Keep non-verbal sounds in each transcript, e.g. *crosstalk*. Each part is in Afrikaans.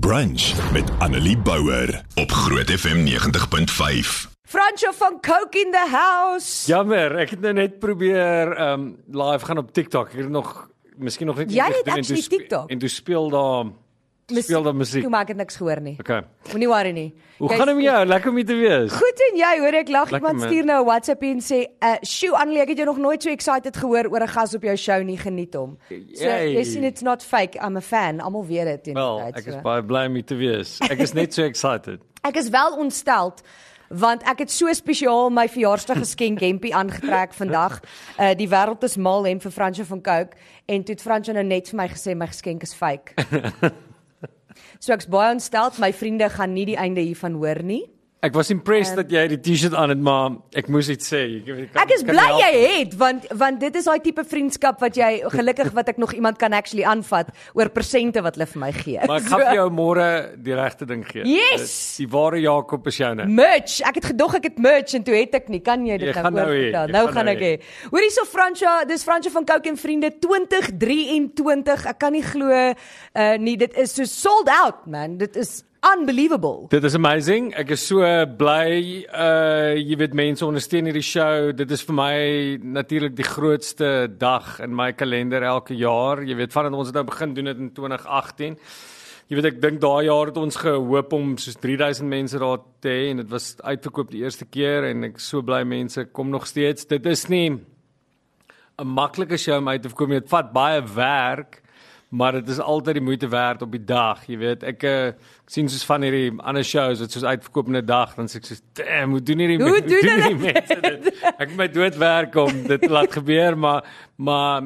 Brunch met Annelie Bouwer op Groot FM 90.5. Francho van Coke in the house. Jammer, ek het nou net probeer um live gaan op TikTok. Ek het nog miskien nog net Jy het toe actually spe- TikTok? En toe speel daar speel daar musiek. Maak ek niks gehoor nie. Okay. Moenie worry nie. Hoe Jy's gaan dit met jou? Lekker om hier te wees. Goed en jy, hoor ek lag Lekker, iemand man. stuur nou 'n WhatsApp en sê, "Uh, "Sjoe, Annelie, ek het jou nog nooit so excited gehoor oor 'n gas op jou show nie, geniet hom." So, Yay. jy sien it's not fake. I'm a fan. Almal weet dit in Wel, ek is so. baie bly om hier te wees. Ek is net so excited. *laughs* Ek is wel ontsteld want ek het so spesiaal my verjaarsdag geskenk hempie aangetrek vandag. Uh *laughs* die wêreld is mal hem vir Fransjo van Coke en toe het Fransjo nou net vir my gesê my geskenk is fake. *laughs* so ek's baie ontsteld. My vriende gaan nie die einde hiervan hoor nie. Ek was impressed dat jy die T-shirt aan het, maar ek moes iets sê. Ek, kan- Ek is bly jy het want want dit is daai tipe vriendskap wat jy gelukkig wat ek nog iemand kan actually aanvat oor persente wat hulle vir my gee. Maar ek gaan vir jou môre die regte ding gee. Yes! Die ware Jakob is joune. Merch. Ek het gedog ek het merch en toe het ek nie. Kan jy dit Jy nou nou jy Nou gaan nou ek hê. Hoor hierso Fransja, dis Fransja van Coke en vriende 2023. Ek kan nie glo uh nie dit is so sold out man. Dit is unbelievable. Dit is amazing. Ek is so bly uh jy weet mense ondersteun hierdie show. Dit is vir my natuurlik die grootste dag in my kalender elke jaar. Jy weet vandat ons dit nou begin doen het in 2018. Jy weet ek dink daai jaar het ons gehoop om soos 3000 mense daar te hê en dit was uitverkoop die eerste keer en ek so bly mense kom nog steeds. Dit is nie 'n maklike show om uit te nie. Dit vat baie werk, maar dit is altyd die moeite werd op die dag, jy weet. Ek, ek sien soos van hierdie ander shows wat soos uitverkoop in 'n dag, dan sê ek soos, "Damn, hoe doen hierdie Hoe *laughs* hoe doen hierdie mense dit?" Ek het my dood werk om dit laat gebeur, maar maar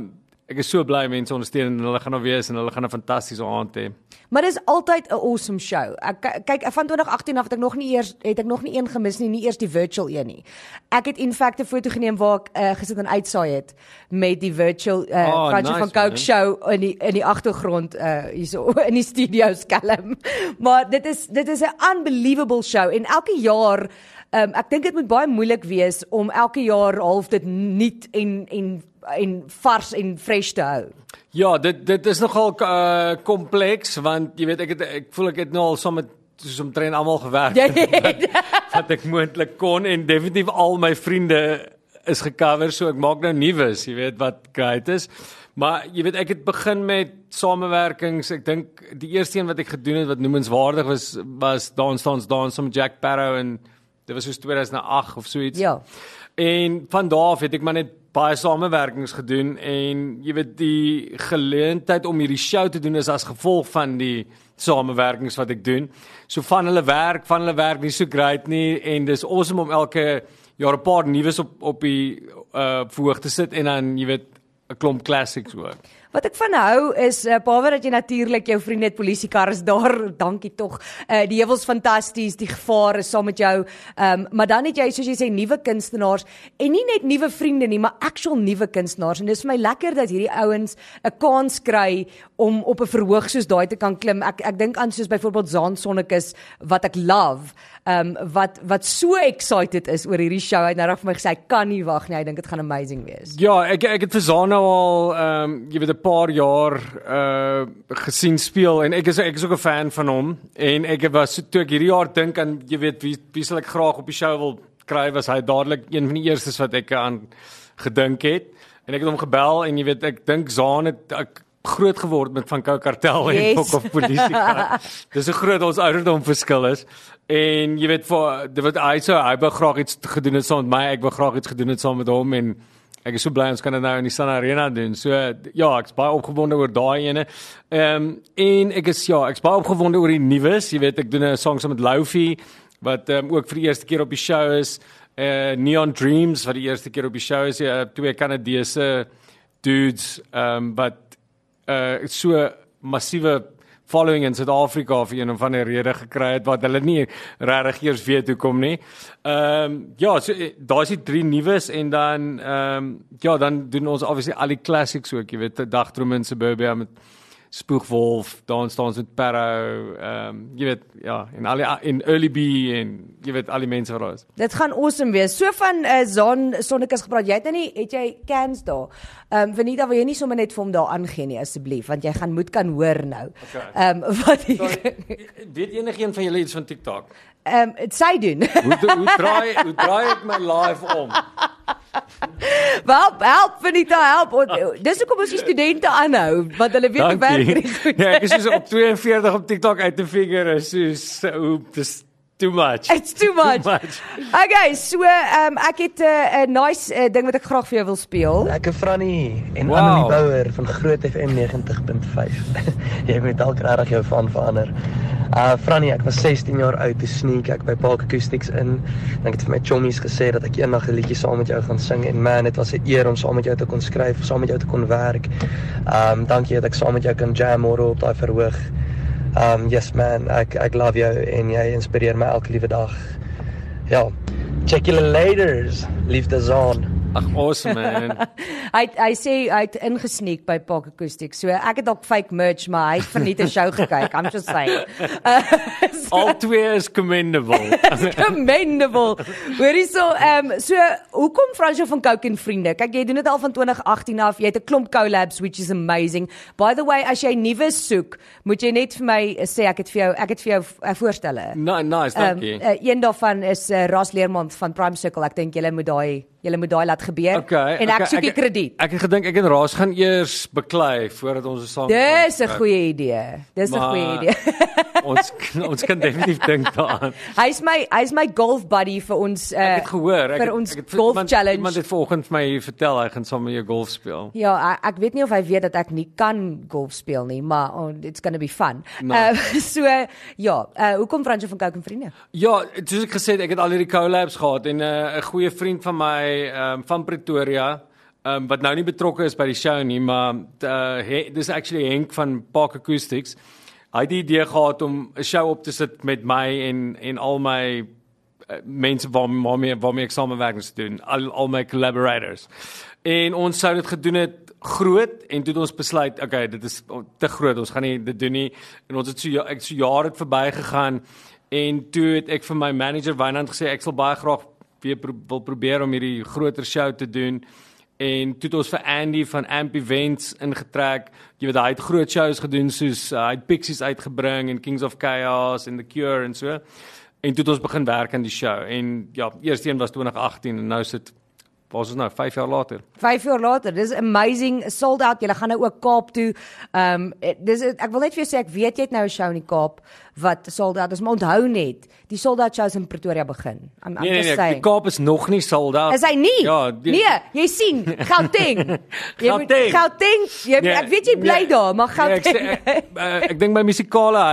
ek is so bly mense ondersteun en hulle gaan nou wees en hulle gaan 'n fantastiese aand hê. Maar dis altyd 'n awesome show. Ek ky- kyk van 2018 af het ek nog nie eers het ek nog nie een gemis nie, nie eers die virtual een nie. Ek het in feite 'n foto geneem waar ek uh, gesit en uitsaai het met die virtual uh, Oh, Fransjo nice, van Coke man. show in die in die agtergrond uh hierso *laughs* in die studio skelm. Maar dit is dit is 'n unbelievable show en elke jaar Um, ek dink dit moet baie moeilik wees om elke jaar half dit nuut en en en vars en fresh te hou. Ja, dit dit is nogal uh kompleks want jy weet ek het ek voel ek het nou al saam met soos omtrent almal gewerk *laughs* Jy het- wat ek moontlik kon en definitief al my vriende is gecover so ek maak nou nuus, jy weet wat great is. Maar jy weet ek het begin met samewerkings. Ek dink die eerste een wat ek gedoen het wat noemenswaardig was was Dance Dance Dance met Jack Barrow en dit was soos 2008 of so iets. Ja. En van daar af het ek maar net baie samewerkings gedoen en jy weet die geleentheid om hierdie show te doen is as gevolg van die samewerkings wat ek doen. So van hulle werk, van hulle werk nie so great nie en dis awesome om elke jaar 'n paar nuus op op die uh voorg te sit en dan jy weet 'n klomp classics ook. Wat ek van hou is uh, behalwe dat jy natuurlik jou vriende het polisiekar is daar, *laughs* dankie tog. Uh die heuwels fantasties, die gevaar is saam met jou. Ehm um, maar dan het jy soos jy sê nuwe kunstenaars en nie net nuwe vriende nie, maar actual nuwe kunstenaars en dis vir my lekker dat hierdie ouens 'n kans kry om op 'n verhoog soos daai te kan klim. Ek ek dink aan soos byvoorbeeld Zaan Sonnekus wat ek love. Ehm um, wat wat so excited is oor hierdie show. Hy het nou reg vir my gesê hy kan nie wag nie. Hy dink dit gaan amazing wees. Ja, ek ek het vir Zana al ehm um, jy weet 'n paar jaar uh gesien speel en ek is ek is ook 'n fan van hom en ek was toe ek hierdie jaar dink aan jy weet wie wie sal ek graag op die show wil kry was hy dadelik een van die eerstes wat ek aan gedink het en ek het hom gebel en jy weet ek dink Zaan het ek groot geword met van Kou Kartel en Yes. Fok of Polisie. *laughs* Dis 'n groot ons ouderdom verskil is. En jy weet vir dit wat hy so hy wou graag iets gedoen het saam met my, ek wou graag iets gedoen het saam met hom en ek is so bly ons kan dit nou in die Sun Arena doen. So ja, ek's baie opgewonde oor daai ene. Ehm um, en ek is ja, ek's baie opgewonde oor die nuus. Jy weet ek doen 'n song saam met Lofi wat um, ook vir die eerste keer op die show is. Uh Neon Dreams wat die eerste keer op die show is. Ja, twee Kanadese dudes ehm um, wat uh so massiewe following in Suid-Afrika vir een of ander rede gekry het wat hulle nie regtig eers weet hoekom nie. Ehm um, ja, so eh, daar's die drie nuus en dan ehm um, ja, dan doen ons obviously al die classics ook, jy weet, Dagdrome in Suburbia met Spoegwolf, dans dans met Perro, ehm um, jy weet ja, en al die en Early B en jy weet al die mense wat daar is. Dit gaan awesome wees. So van uh, Zon Sonnekus gepraat. Jy het nou nie het jy cans daar. Ehm um, Venita, wil jy nie sommer net vir hom daar aangee nie asseblief, want jy gaan moet kan hoor nou. Ehm okay. *laughs* um, wat jy weet enigiemand van julle iets van TikTok? Ehm um, sy doen. hoe hoe draai hoe draai ek my live om? *laughs* *laughs* Wel, help Venita, help. Dis hoekom ons die studente aanhou, want hulle weet hoe werk dit. Ja, ek is so op 42 op TikTok uit te figure, soos hoe dis too much. It's too much. too much. Okay, so ehm um, ek het 'n uh, 'n nice uh, ding wat ek graag vir jou wil speel. Ek is Frannie en wow. Annelie Bouwer van Groot FM 90.5. *laughs* Jy moet dalk regtig jou van verander. Uh Frannie, ek was 16 jaar oud toe sneek ek by Park Acoustics in. Dan het ek vir my chommies gesê dat ek eendag 'n liedjie saam met jou gaan sing en man, dit was 'n eer om saam met jou te kon skryf, saam met jou te kon werk. Um dankie dat ek saam met jou kan jam môre op daai verhoog. Um yes man, ek ek love jou en jy inspireer my elke liewe dag. Ja. Check you later. Liefdes aan. Ag awesome man. *laughs* hy hy sê hy het ingesneek by Park Acoustics. So ek het dalk fake merch, maar hy het verniet 'n show gekyk. I'm just saying. Uh, *laughs* so, All twee is commendable. *laughs* commendable. Hoorie so ehm um, so hoekom Fransjo van Coke en vriende? Kyk jy doen dit al van 2018 af. Jy het 'n klomp collabs which is amazing. By the way, as jy nuwe soek, moet jy net vir my sê ek het vir jou ek het vir jou uh, voorstelle. No, nice, dankie. Um, uh, een daarvan is uh, Ras Leermond van Prime Circle. Ek dink jy moet daai jy moet daai laat gebeur okay, en ek okay, soek die krediet. Ek het gedink ek en Raas gaan eers beklei voordat ons saam Dis 'n goeie idee. Dis 'n goeie idee. *laughs* ons ons kan definitief dink daaraan. *laughs* Hy's my hy's my golf buddy vir ons uh, ek het gehoor ek vir ons ek het, golf iemand, challenge. Iemand het vanoggend vir my vertel hy gaan saam met jou golf speel. Ja, ek, ek weet nie of hy weet dat ek nie kan golf speel nie, maar oh, it's going to be fun. Nice. Uh, *laughs* so ja, uh, hoekom Fransjo van Coke en vriende? Ja, soos ek gesê het, ek het al hierdie collabs gehad en 'n uh, goeie vriend van my um, van Pretoria um, wat nou nie betrokke is by die show nie, maar uh, dis actually Henk van Park Acoustics. Hy het die idee gehad om 'n show op te sit met my en en al my uh, mense waarmee waarmee waarmee ek samewerking te doen al al my collaborators. En ons sou dit gedoen het groot en toe het ons besluit okay dit is te groot ons gaan nie dit doen nie. En ons het so ja, ek so jare het verbygegaan en toe het ek vir my manager Wynand gesê ek sal baie graag weer pro wil probeer om hierdie groter show te doen en toe het ons vir Andy van Amp Events ingetrek. Jy weet hy het groot shows gedoen soos uh, hy het Pixies uitgebring en Kings of Chaos en The Cure en so. En toe het ons begin werk aan die show en ja, eerste een was 2018 en nou sit Was dit nou 5 jaar later? 5 jaar later. Dis amazing. Sold out. Jy gaan nou ook Kaap toe. Ehm um, dis ek wil net vir jou sê ek weet jy het nou 'n show in die Kaap wat sold out is, maar onthou net, die sold out shows in Pretoria begin. I'm, I'm nee, nee, nee, die Kaap is nog nie sold out. Is hy nie? Ja, die, nee, jy sien, Gauteng. *laughs* jy moet Gauteng, jy nee, ek weet jy bly nee, daar, maar Gauteng. Nee, ek, ek, ek, ek dink my musikale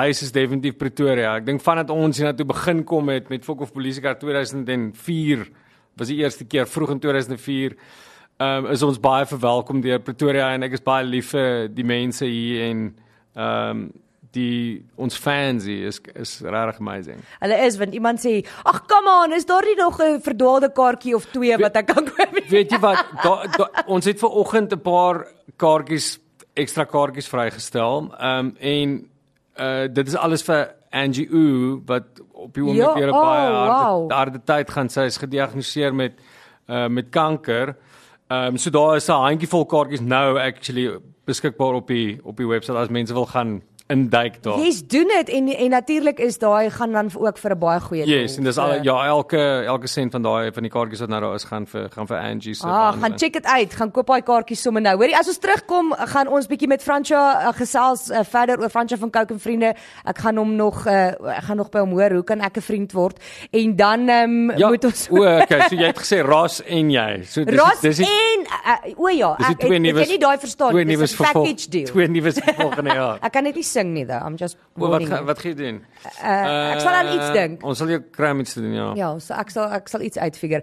huis is definitief Pretoria. Ek dink vandat ons hier na toe begin kom het met Fok of Polisie Kar 2004 was die eerste keer vroeg in 2004. Ehm um, is ons baie verwelkom deur Pretoria en ek is baie lief vir die mense hier en ehm um, die ons fans hier is is regtig amazing. Hulle is want iemand sê, "Ag, come on, is daar nie nog 'n verdwaalde kaartjie of twee wat ek kan koop nie?" Weet jy wat? *laughs* Da, da, ons het ver oggend 'n paar kaartjies, ekstra kaartjies vrygestel. Ehm um, en uh dit is alles vir Angie U wat op die oomblik ja, weer oh, baie harde, wow. harde tyd gaan sy is gediagnoseer met uh met kanker. Ehm um, so daar is 'n handjievol kaartjies nou actually beskikbaar op die op die webwerf as mense wil gaan induik daar. Yes, doen dit en en natuurlik is daai gaan dan ook vir 'n baie goeie doel. Yes, en dis al ja, elke elke sent van daai van die kaartjies wat nou daar is gaan vir gaan vir Angie se. Ah, gaan check dit uit, gaan koop daai kaartjies sommer nou. Hoorie, as ons terugkom, gaan ons bietjie met Fransja uh, gesels uh, verder oor Fransja van Coke en vriende. Ek gaan hom nog uh, ek gaan nog by hom hoor hoe kan ek 'n vriend word? En dan um, ja, moet ons O, okay, so jy het gesê Ras en jy. So dis Ras dis die, en uh, o ja, ek, ek, ek, ek, ek nie daai verstaan. Dis 'n package deal. Twee nuwe volgende *laughs* jaar. ek kan net nie sing nie though. I'm just o, wat ga, wat gaan jy doen? Uh, uh, ek sal aan iets dink. Ons sal jou kry om iets te doen, ja. Ja, so ek sal ek sal iets uitfigure.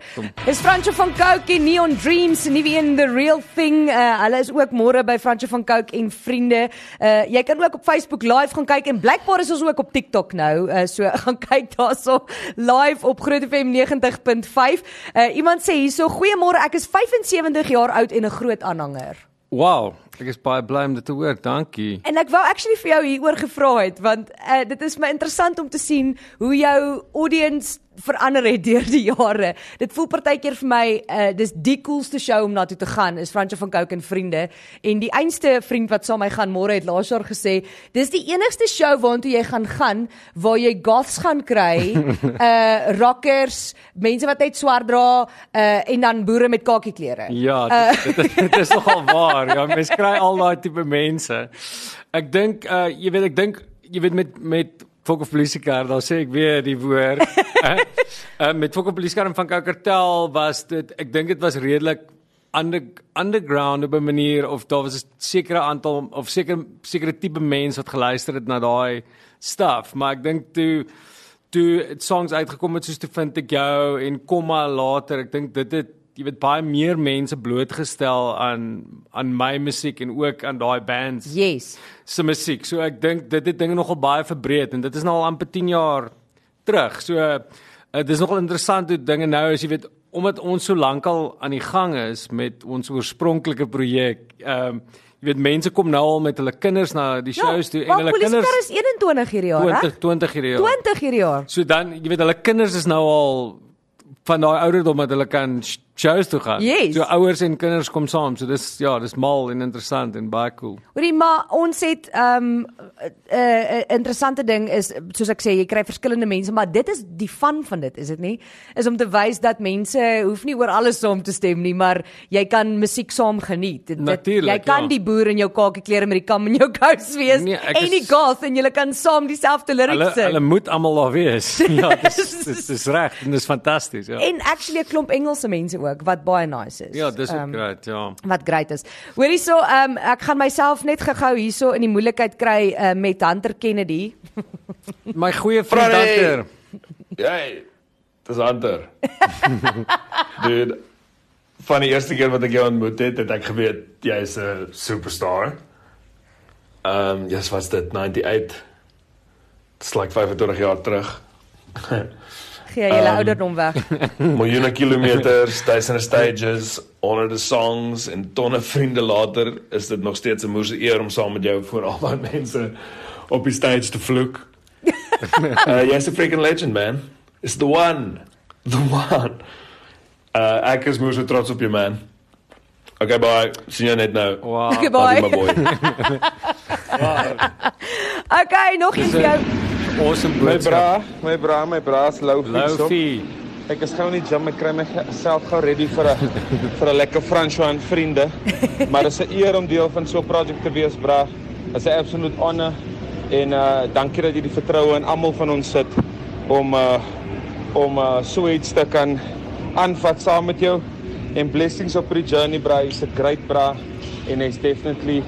Is Francho van Coke en Neon Dreams nie wie in the real thing. Uh, hulle is ook môre by Francho van Coke en vriende. Uh, jy kan ook op Facebook live gaan kyk en Blackboard is ons ook op TikTok nou. Uh, so *laughs* gaan kyk daarso live op Groot FM 90.5. Uh, iemand sê hierso: "Goeiemôre, ek is 75 jaar oud en 'n groot aanhanger." Wow. Ek is baie bly om dit te hoor. Dankie. En ek wou actually vir jou hieroor gevra het want uh, dit is my interessant om te sien hoe jou audience verander het *laughs* deur die jare. Dit voel partykeer vir my uh dis die coolste show om na toe te gaan is Fransjo van Cooke en vriende en die einste vriend wat saam met my gaan môre het laas jaar gesê dis die enigste show waartoe jy gaan gaan waar jy goths gaan kry uh *laughs* rockers, mense wat net swart dra uh en dan boere met kakieklere. Ja, dit, dit, *laughs* dit is nogal waar. Ja, mens kry al daai tipe mense. Ek dink uh jy weet ek dink jy weet met met Fokke Polisiekar, dan sê ek weer die woord. *laughs* uh, uh, met Fokke Polisiekar van Kakertel was dit ek dink dit was redelik under underground op 'n manier of daar was 'n sekere aantal of seker sekere tipe mense wat geluister het na daai stuff, maar ek dink toe toe songs uitgekom het soos te vind ek jou en komma later, ek dink dit het jy weet baie meer mense blootgestel aan aan my musiek en ook aan daai bands. Yes. Se musiek. So ek dink dit het dinge nogal baie verbreed en dit is nou al amper 10 jaar terug. So uh, dit is nogal interessant hoe dinge nou as jy weet omdat ons so lank al aan die gang is met ons oorspronklike projek. Ehm um, jy weet mense kom nou al met hulle kinders na die ja, shows ja, toe en hulle kinders is 21 hierdie jaar, 20 20 hierdie jaar. 20 hierdie jaar. So dan jy weet hulle kinders is nou al van daai ouderdom dat hulle kan shows toe gaan. Yes. So ouers en kinders kom saam. So dis ja, dis mal en interessant en baie cool. Hoorie, maar ons het ehm um, 'n uh, uh, interessante ding is soos ek sê, jy kry verskillende mense, maar dit is die fun van dit, is dit nie? Is om te wys dat mense hoef nie oor alles saam te stem nie, maar jy kan musiek saam geniet. Dit, Natuurlijk, jy kan ja. die boer in jou kakie klere met die kam in jou kous wees Nee, en die is- goth en julle kan saam dieselfde Hulle lyrics sing. hulle moet almal daar wees. *laughs* Ja, dis dis dis reg en dis fantasties, ja. En actually 'n klomp Engelse mense ook wat baie nice is. Ja, dis ook Ehm, great, ja. wat great is. Hoor hierso, ehm um, ek gaan myself net gou-gou hierso in die moeilikheid kry uh, met Hunter Kennedy. *laughs* My goeie vriend! Hunter. Jy, dis Hunter. *laughs* Dude, van die eerste keer wat ek jou ontmoet het, het ek geweet jy is 'n superstar. Ehm, um, yes, was dit 98. Dit's like 25 jaar terug. *laughs* Gee julle Ehm, ouderdom weg. *laughs* Miljoene kilometers, duisende stages, honderde songs en tonne vriende later is dit nog steeds 'n moeë eer om saam met jou voor al daai mense op die stage te vloek. uh, *laughs* jy's 'n freaking legend man. It's the one. The one. Uh ek is moeë so trots op jou man. Okay, bye. Sien jou net nou. Wow. Okay, Love you, bye. my boy. Okay, nog een vir jou. Awesome My boodskap. bra, my bra, my bra is lou fiets op. Ek is gou in die gym, ek kry myself gou ready vir 'n *laughs* vir 'n lekker François en vriende. Maar dit is 'n eer om deel van so 'n projek te wees, bra. Dit is 'n absolute honor en uh dankie dat jy die vertroue in almal van ons sit om uh om uh so iets te kan aanvat saam met jou. En blessings op die journey, bra. Jy's 'n great bra en hy's definitely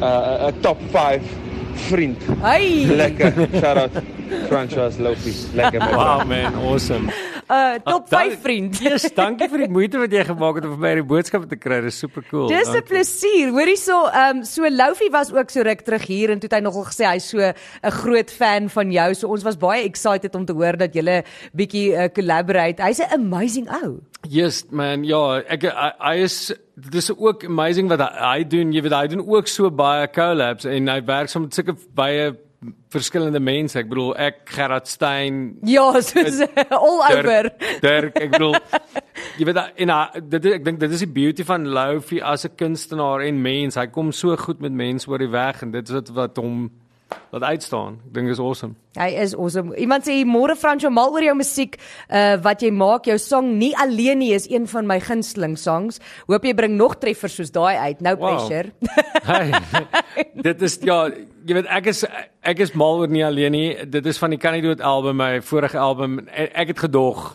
uh 'n top 5 vriend. Hey. Lekker. Shout out Franchise Lofi. Lekker bra. Wow man, awesome. Uh top Ah, 5 dan- vriend. *laughs* Yes, dankie vir die moeite wat jy gemaak het om vir my die boodskappe te kry. Dis super cool. Dis 'n plesier. Hoorie so, ehm um, so Loufie was ook so ruk terug hier en toe het hy nogal gesê hy's so 'n groot fan van jou. So ons was baie excited om te hoor dat julle bietjie uh, collaborate. Hy's 'n amazing ou. Yes man, ja, ek hy, is dit is ook amazing wat hy, hy doen. Jy weet hy doen ook so baie collabs en hy werk saam met sulke baie verskillende mense. Ek bedoel ek Gerard Stein Ja, soos *laughs* all over. Dirk, Dirk ek bedoel *laughs* jy weet en hy, dit ek dink dit is die beauty van Lofi as 'n kunstenaar en mens. Hy kom so goed met mense oor die weg en dit is wat wat hom laat uitstaan. Ek dink is awesome. Hy is awesome. Iemand sê môre Franco mal oor jou musiek uh wat jy maak. Jou song Nie alleen nie is een van my gunsteling songs. Hoop jy bring nog treffers soos daai uit. No Wow. pressure. Hey, *laughs* dit is ja, jy weet ek is ek is mal oor nie alleen nie. Dit is van die Can I Do It album, my vorige album. Ek het gedog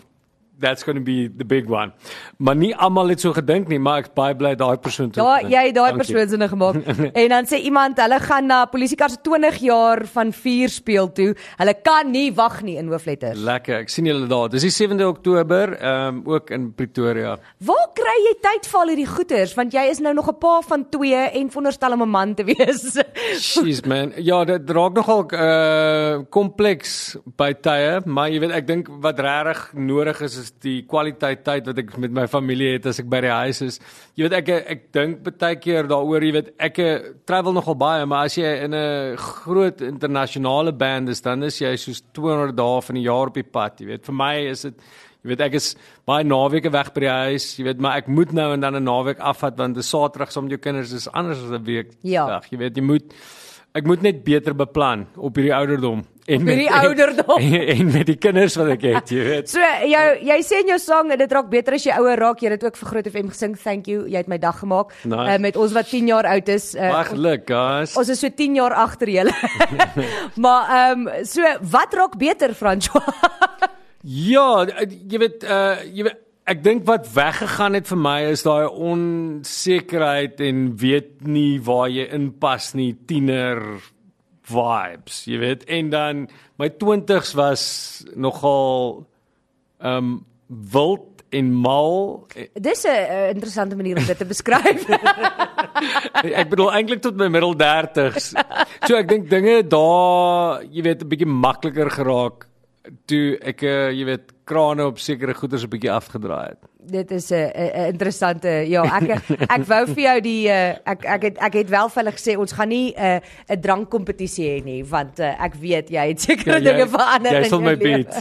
that's going to be the big one. Maar nie almal het so gedink nie, maar ek baie bly daai persoon so Ja, jy het daai persoon sinne gemaak. *laughs* en dan sê iemand hulle gaan na Polisiekar se 20 jaar van vuur speel toe. Hulle kan nie wag nie in hoofletters. Lekker. Ek sien julle daar. Dis die 7de Oktober, ehm um, ook in Pretoria. Waar kry jy tyd vir al hierdie goeters? Want jy is nou nog 'n pa van 2 en veronderstel om 'n man te *laughs* wees. Jeez man. Ja, dit raak nogal uh kompleks by tye, maar jy weet ek dink wat regtig nodig is is die kwaliteit tyd wat ek met my familie het as ek by die huis is. Jy weet ek ek dink baie keer daaroor, jy weet ek travel nogal baie, maar as jy in 'n groot internasionale band is, dan is jy soos 200 dae van die jaar op die pad, jy weet. Vir my is dit Jy weet ek is baie naweke weg by die huis, jy weet maar ek moet nou en dan 'n naweek afvat want 'n Saterdag saam met jou kinders is anders as 'n week. Ja. Weg. Jy weet jy moet ek moet net beter beplan op hierdie ouderdom en met die ouderdom *laughs* en, en met die kinders wat ek het, jy weet. So jou jy sê in jou sang dit raak beter as jy ouer raak. Jy het dit ook vir Groot FM gesing. Thank you. Jy het my dag gemaak. Nice. Uh, met ons wat 10 jaar oud is. Uh, Ag, geluk, guys. Ons is so 10 jaar agter julle. *laughs* maar ehm um, so wat raak beter François? Ja, jy weet uh jy weet ek dink wat weggegaan het vir my is daai onsekerheid en weet nie waar jy inpas nie, tiener vibes, jy weet. En dan my 20's was nogal um wild en mal. Dis 'n uh, interessante manier om dit te beskryf. *laughs* ek bedoel eintlik tot my middel 30's. So ek dink dinge daar, jy weet, 'n bietjie makliker geraak toe ek uh, jy weet krane op sekere goederes 'n bietjie afgedraai het. Dit is 'n 'n interessante ja, ek ek wou vir jou die uh, ek ek het ek het wel vir hulle gesê ons gaan nie 'n uh, 'n drankkompetisie hê nie want uh, ek weet jy het sekere ja, dinge verander jy sal my beat.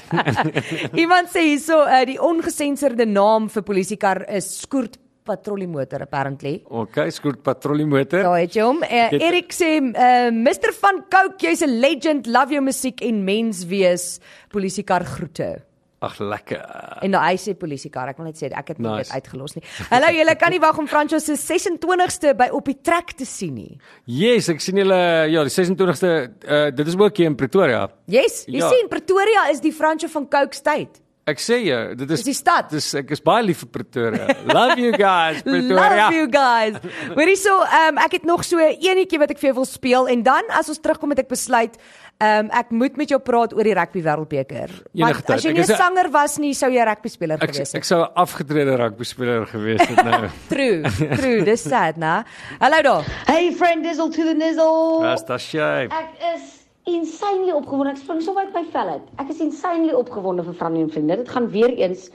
*laughs* Iemand sê hierso uh, die ongesensorde naam vir polisiekar is skoort patrolliemotor apparently. Okay, skoot patrolliemotor. Daar het jy hom. Uh, Erik sê, uh, "Mr van Coke, jy's 'n legend, love jou musiek en mens wees. Polisiekar groete." Ag lekker. En nou hy sê polisiekar, ek wil net sê ek het nice. dit uitgelos nie. Hallo julle, kan nie wag om Franco se 26ste by op die trek te sien nie. Yes, ek sien julle ja, die 26ste, uh, dit is ook hier in Pretoria. Yes, jy ja. sien Pretoria is die Franco van Coke state. Ek sê jy, dit is, is die stad. Dis ek is baie lief vir Pretoria. Love you guys, *laughs* Pretoria. Love you guys. Hoorie so, ehm um, ek het nog so enetjie wat ek vir jou wil speel en dan as ons terugkom het ek besluit Ehm um, ek moet met jou praat oor die rugby wêreldbeker. Want as jy nie 'n sanger was nie, sou jy 'n rugby speler gewees het. Ek sou 'n afgetrede rugby speler gewees het nou. *laughs* true, true, dis sad, né? Hallo daar. Hey friend, dizzle to the nizzle. Dis daai sy. Ek is insanely opgewonde. Ek spring so uit my vel uit. Ek is insanely opgewonde vir Frannie en vriende. Dit gaan weer eens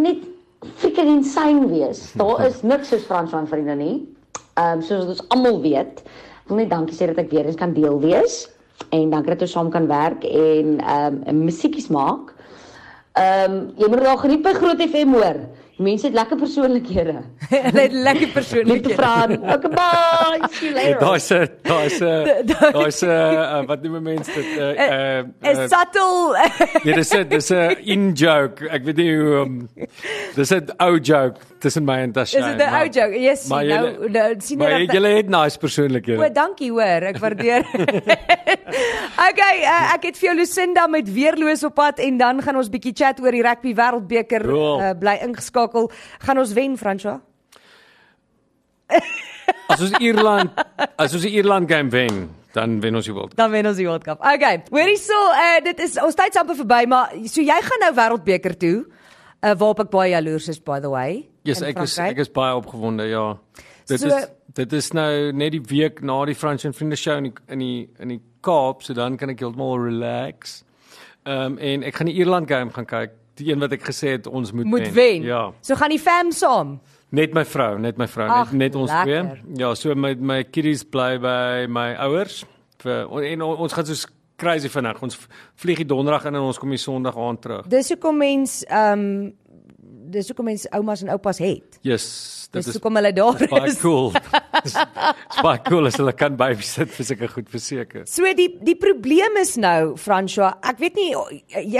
net freaking insane wees. Daar is *laughs* niks soos Frans van vriende nie. Ehm um, soos ons almal weet. Ek wil net dankie sê dat ek weer eens kan deel wees en dankie dat ons saam kan werk en ehm um, musiekies maak. Ehm um, jy moet daar geniet by Groot FM hoor. Mense het lekker persoonlikhede. *laughs* Hulle het lekker persoonlikhede. Vra, okay, bye. See you later. Daar's 'n daar's 'n *laughs* daar's 'n wat noem mense dit 'n 'n 'n subtle Ja, dis 'n dis 'n in joke. Ek weet nie hoe um, dis 'n ou joke tussen my en Tasha. Is dit 'n ou joke? Yes, nou nou sien jy dat jy het nice persoonlikhede. O, dankie hoor. Ek waardeer. *laughs* okay, uh, ek het vir jou Lucinda met weerloos op pad en dan gaan ons bietjie chat oor die rugby wêreldbeker cool. uh, bly ingeskakel skakel, gaan ons wen, François? *laughs* as ons Ierland, as ons Ierland game wen, dan wen ons die World Cup. Dan wen ons die World Cup. Okay. Hoorie so, uh, dit is ons tyd amper verby, maar so jy gaan nou wêreldbeker toe. Uh, waarop ek baie jaloers is by the way. Yes, ek is ek is baie opgewonde, ja. Dit so, is dit is nou net die week na die Frans en Vriende show in die, in die in die Kaap, so dan kan ek heeltemal relax. Ehm um, en ek gaan die Ierland game gaan kyk die een wat ek gesê het ons moet, moet wen. wen. Ja. So gaan die fam saam. Net my vrou, net my vrou, Ach, net net ons lekker. twee. Ja, so my my kiddies bly by my ouers vir en ons gaan so crazy vinnig. Ons vlieg die donderdag in en ons kom die sonderdag aand terug. Dis hoekom mens ehm um, dis hoekom mense oumas en oupas het. Yes, dit dis is hoekom hulle daar is. Baie cool. *laughs* Dis baie cool as hulle kan babysit vir seker goed verseker. So die die probleem is nou, François, ek weet nie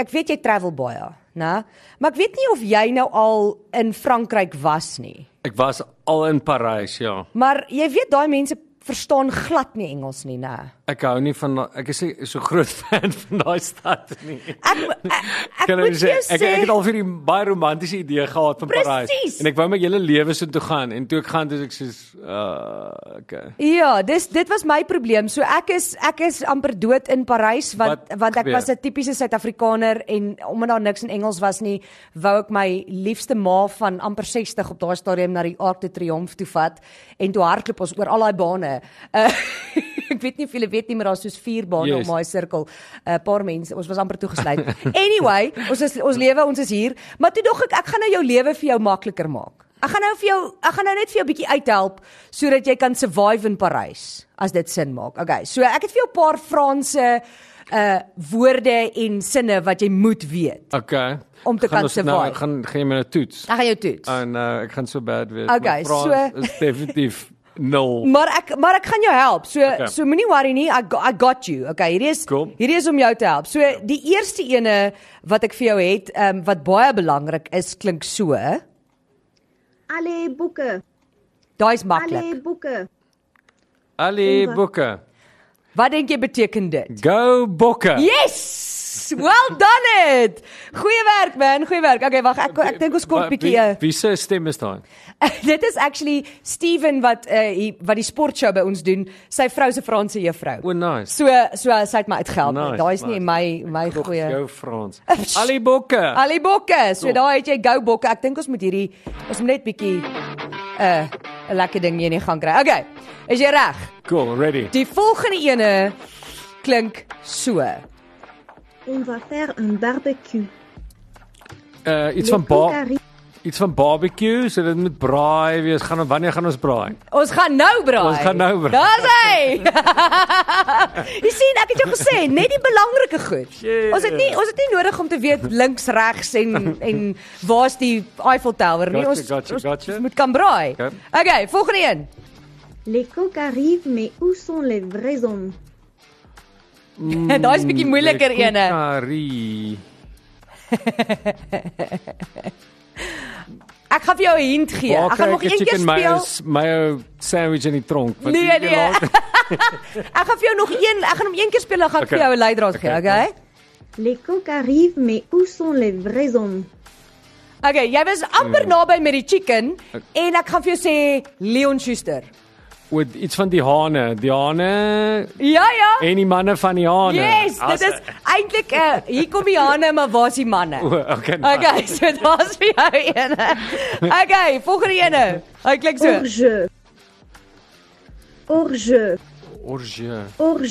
ek weet jy travel baie, né? Maar ek weet nie of jy nou al in Frankryk was nie. Ek was al in Parys, ja. Maar jy weet daai mense verstaan glad nie Engels nie, né? Ek hou nie van ek is so groot *laughs* fan van daai stad nie. Ek *laughs* ek, ek moet sê ek, ek het al vir die baie romantiese idee gehad van Parys en ek wou my hele lewe so toe gaan en toe ek gaan dis ek soos uh okay. Ja, dis dit was my probleem. So ek is ek is amper dood in Parys want Wat want ek gebeur? was 'n tipiese Suid-Afrikaner en omdat daar niks in Engels was nie, wou ek my liefste ma van amper 60 op daai stadium na die Arc de Triomphe toe vat en toe hardloop ons oor al daai bane. Uh *laughs* *laughs* ek weet nie of julle weet nie, maar daar's soos vier bane Yes. om daai sirkel. 'n uh, Paar mense, ons was amper toegesluit. *laughs* anyway, ons is ons lewe, ons is hier, maar toe dog ek ek gaan nou jou lewe vir jou makliker maak. Ek gaan nou vir jou ek gaan nou net vir jou bietjie uithelp sodat jy kan survive in Parys as dit sin maak. Okay, so ek het vir jou 'n paar Franse uh woorde en sinne wat jy moet weet. Okay. Om te Gaan kan nou, survive. gaan gaan jy my nou toets. Ek gaan jou toets. Oh no, ek gaan so bad wees. Okay, My Frans so- is definitief nul. Maar ek maar ek gaan jou help. So Okay. so moenie worry nie. I got, I got you. Okay, hierdie is Cool. hierdie is om jou te help. So die eerste ene wat ek vir jou het, ehm um, wat baie belangrik is, klink so. Allez boeken, Daai's maklik. boeken. Ali Boeke. Wat dink jy beteken dit? Go Bokke. Yes! Well done it. Goeie werk man, goeie werk. Okay, wag, ek ek dink ons kom 'n bietjie Wie, uh, wie se stem is daai? *laughs* Dit is actually Steven wat uh die, wat die sportshow by ons doen. Sy vrou se Franse juffrou. O nice. So so sy het my uitgehelp. Nice, Daai's nie nice. my my goeie. Go Frans. *laughs* Ali Bokke. Ali Bokke. So Cool. daai het jy Go Bokke. Ek dink ons moet hierdie ons moet net bietjie 'n uh, 'n lekker ding hier in die gang kry. Okay. Is jy reg? Cool, ready. Die volgende ene klink so. On va faire un barbecue. Uh iets Les van coques ba arrivent. iets van barbecue, so dit moet braai wees. Gaan wanneer gaan ons braai? Ons gaan nou braai. Ons gaan nou braai. Daar's hy. *laughs* jy sien, ek het jou gesê, net die belangrike goed. Shit. Ons het nie ons het nie nodig om te weet links, regs en en waar's die Eiffel Tower nie. Gotcha, Ons, gotcha, ons, gotcha. ons moet kan braai. Okay. Okay, volgende een. Les coques arrivent, mais où sont les vrais hommes *laughs* Daai's bietjie moeiliker ene. Curry. Ek gaan vir jou 'n hint gee. Waar Ek gaan nog een keer speel. mayo sandwich in die tronk? Wat Nee, nee. *laughs* ek gaan vir jou nog een, ek gaan hom een keer speel en gaan Okay. vir jou 'n leidraad gee, Okay. okay? Les coques arrivent, mais où sont les vrais hommes Okay, jy was amper Hmm. naby met die chicken en ek gaan vir jou sê Leon Schuster. Met iets van die hane, die hane Ja, ja. en die manne van die hane. Yes, dit is eintlik 'n uh, hier kom die hane, maar waar's die manne? O, okay. nice. Okay, so daar's vir jou ene. Okay, volgende ene. Hy klink so. Jeu. Orge. Hors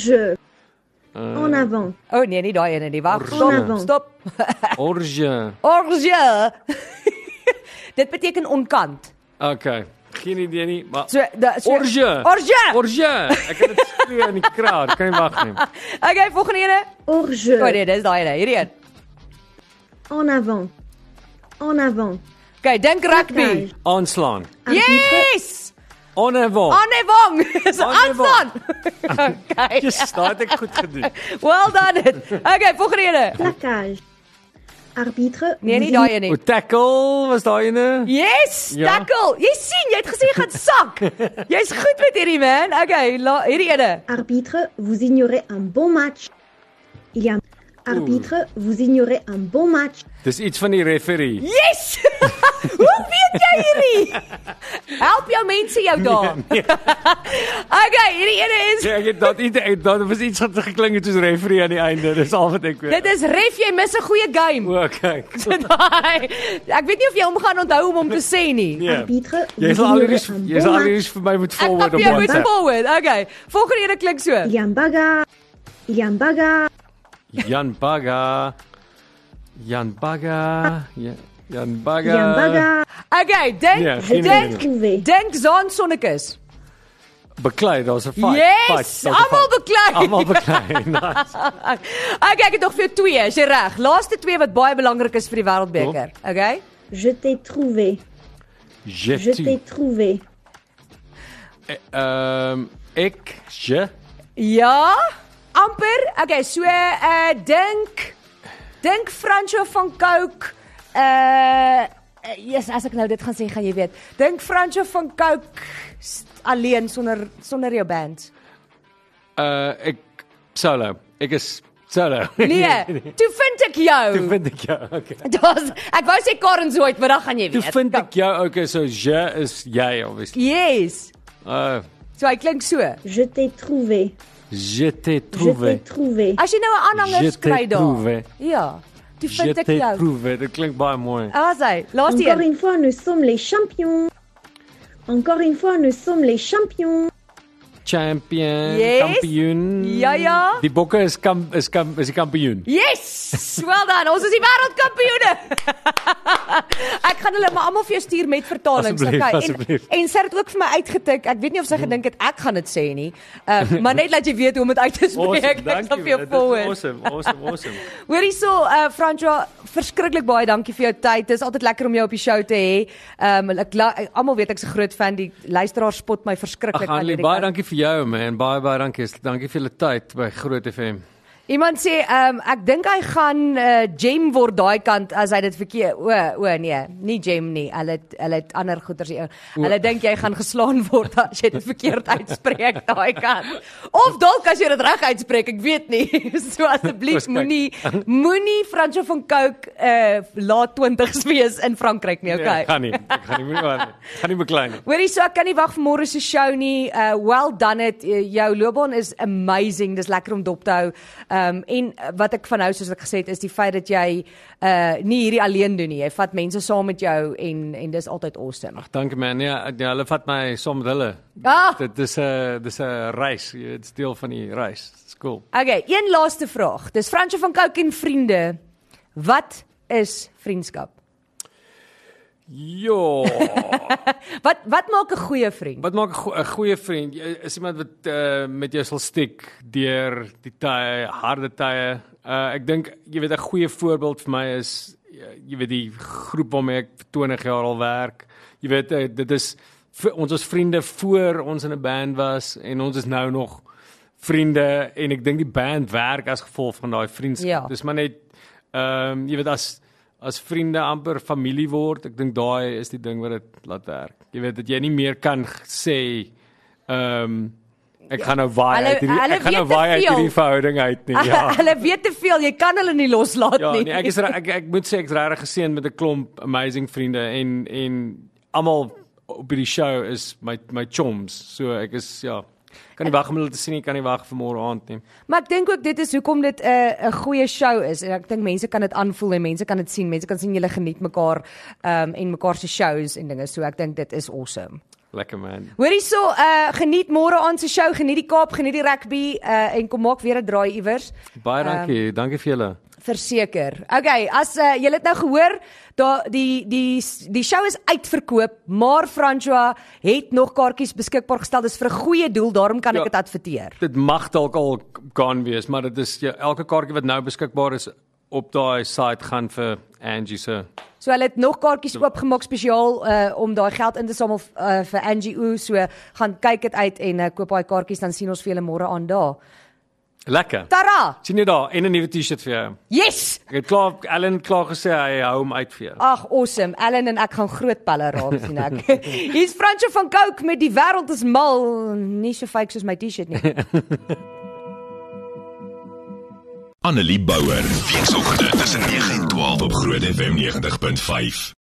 jeu. Uh, En avant. O oh, nee, nie daai ene nie. Wag, Orge. stop. Stop. Orge. Orge. *laughs* Dit beteken onkant. Okay. Geen idee nie, maar So, da, so Orge. Orge. Orge. Ek kan dit *laughs* skree in die kraal. Kan nie wag nie. Okay, volgende ene. Hors jeu. O oh, nee, dis daai ene. Hierdie een. En avant. En avant. Okay, dink rugby. Aanslaan. Yes! Onevol. Anne Wong. Dis Anne aanstaan. *laughs* Okay. Daai het ek goed gedoen. *laughs* Well done. It. Okay, volgende ene. Plaquage. Arbitre. Nee, nie daai ene O nie. tackle was daai ene? Yes, Ja. tackle. Jy sien, jy het gesê jy gaan sak. *laughs* Jy's goed met hierdie man. Okay, la, hierdie ene. Arbitre, vous ignorez un bon match. Il y a Arbitre, vous ignorez un bon match. Dis iets van die referee. Yes! *laughs* Hoe weet jy hierdie? Help jou mense jou daar. *laughs* okay, hierdie ene is Ja, ek het dat iets ek dat was iets wat geklink het soos referee aan die einde. Dis al wat ek weet. Dit is ref jy mis 'n goeie game. O, kyk. So daai. Ek weet nie of jy hom gaan onthou om hom te sê nie. Nee. Arbitre, Jy sal ignorez alreeds un jy sal match. alreeds vir my moet Ek forward op jou moet forward. Okay. Volgende ene klink so. Il y Jan Baga. Jan Baga. Ja, Jan Il y a un Baga. bagarre. Okay, dink Nee, geen dink idee. Trouvé. dink Zaan Sonnekus. Beklei, daar's 'n fight. Yes, Fight, daar's 'n almal fight. beklei. Almal beklei. *laughs* Nice. *laughs* Okay, ek het nog vir jou twee, as jy reg. Laaste twee wat baie belangrik is vir die wêreldbeker. Okay? Je t'ai trouvé. Je Je t'ai tu. trouvé. Ehm ek je Ja, amper. Okay, so uh dink dink Franco van Cooke uh yes, as ek nou dit gaan sê, gaan jy weet. Dink Franco van Cooke s- alleen sonder sonder jou band. uh ek solo. Ek is solo. *laughs* Nee, toe vind ek jou. Toe vind ek jou. Okay. *laughs* Daar's ek wou sê Karen Zoid, maar dan gaan jy Toe weet. vind ek jou. Okay, so je is jy obviously. Yes. Uh So hy klink so. Je t'ai trouvé. Je t'ai Je t'ai trouvé. trouvé. As jy nou 'n aanhanger Je t'ai kry daar. trouvé. Ja. Toe Je vind ek t'ai jou. trouvé. Dit klink baie mooi. Ah, sy. Laaste Encore een. une fois, nous sommes les champions. Encore une fois, nous sommes les champions. Champion, Yes. kampioen. Ja, ja. Die bokke is kam is kam is die kampioen. Yes! Well done. Ons is die wêreldkampioene. *laughs* ek gaan hulle maar almal vir jou stuur met vertalings, okay? En en sy het dit ook vir my uitgetik. Ek weet nie of sy gedink het ek gaan dit sê nie. Uh, *laughs* maar net laat jy weet hoe om dit uit te spreek. ek sal vir jou forward. Awesome, awesome, awesome. *laughs* Hoorie so, uh Francois, verskriklik baie dankie vir jou tyd. Dit is altyd lekker om jou op die show te hê. Ehm um, ek almal weet ek's 'n groot fan. Die luisteraars spot my verskriklik hierdie baie kant. dankie vir jou man. Baie baie dankie. Dankie vir julle tyd by Groot FM. Iemand sê, ehm um, ek dink hy gaan uh, gem word daai kant as hy dit verkeer. O, o nee, nie gem nie. Hulle hulle het ander goeters hier. Hulle dink jy gaan geslaan *laughs* word as jy dit verkeerd uitspreek *laughs* daai kant. Of dalk as jy dit reg uitspreek, ek weet nie. *laughs* so asseblief moenie moenie Franco van Coke uh laat 20s wees in Frankryk nie, Nee, okay? ek gaan nie. Ek gaan nie moenie maar nie. Gaan nie beklei nie. Hoorie, so ek kan nie wag vir môre se show nie. Uh well done it. Uh, jou loopbaan is amazing. Dis lekker om dop te hou. Um en uh, wat ek van hou soos ek gesê het is die feit dat jy uh nie hierdie alleen doen nie. Jy vat mense saam met jou en en dis altyd awesome. Ag dankie man. Ja, ja, hulle vat my saam met hulle. Ah! Dit is 'n dis 'n reis. Jy weet, Dit is deel van die reis. Dit's cool. Okay, een laaste vraag. Dis Fransjo van Coke en vriende. Wat is vriendskap? Ja. *laughs* Wat wat maak 'n goeie vriend? Wat maak 'n go goeie vriend? Is iemand wat uh, met jou sal stiek deur die tye, harde tye. Uh ek dink jy weet 'n goeie voorbeeld vir my is uh, jy weet die groep waarmee ek vir 20 jaar al werk. Jy weet uh, dit is ons was vriende voor ons in 'n band was en ons is nou nog vriende en ek dink die band werk as gevolg van daai vriendskap. Ja. Dis maar net ehm um, jy weet as as vriende amper familie word. Ek dink daai is die ding wat dit laat werk. Jy weet dat jy nie meer kan sê ehm um, ek gaan nou waai Hulle- uit hierdie ek gaan nou waai uit hierdie verhouding uit nie. Ja. *laughs* Hulle weet te veel. Jy kan hulle nie loslaat Ja, nie. nee, ek is ek ek moet sê ek's regtig geseën met 'n klomp amazing vriende en en almal op hierdie show is my my chums. So ek is ja, kan nie wag om hulle te sien nie, kan nie wag vir môre aand nie. Maar ek dink ook dit is hoekom dit 'n uh, 'n goeie show is en ek dink mense kan dit aanvoel en mense kan dit sien. Mense kan sien julle geniet mekaar ehm um, en mekaar se shows en dinge. So ek dink dit is awesome. Lekker man. Hoorie so, uh geniet môre aan se show, geniet die Kaap, geniet die rugby uh en kom maak weer 'n draai iewers. Baie dankie. Um, dankie vir julle. Verseker. Okay, as uh, julle het nou gehoor, daar die die die show is uitverkoop, maar François het nog kaartjies beskikbaar gestel. Dis vir 'n goeie doel, daarom kan Ja. ek dit adverteer. Dit mag dalk al gaan wees, maar dit is ja, elke kaartjie wat nou beskikbaar is op daai site gaan vir Angie se. So hulle het nog kaartjies oopgemaak spesiaal uh om daai geld in te samel uh, vir Angie O. So gaan kyk dit uit en uh, koop daai kaartjies dan sien ons vir julle môre aan daar. Lekker. Tara. sien jy daar en 'n nuwe T-shirt vir jou. Yes! Ek het klaar Ellen klaar gesê hy hou hom uit vir jou. Ag, awesome. Ellen en ek gaan groot pelle raak *laughs* sien ek. Hier's Fransjo van Coke met die wêreld is mal, nie so fake soos my T-shirt nie. *laughs* Annelie Bouwer. Weekoggend tussen 9 en 12 op Groot FM 90.5.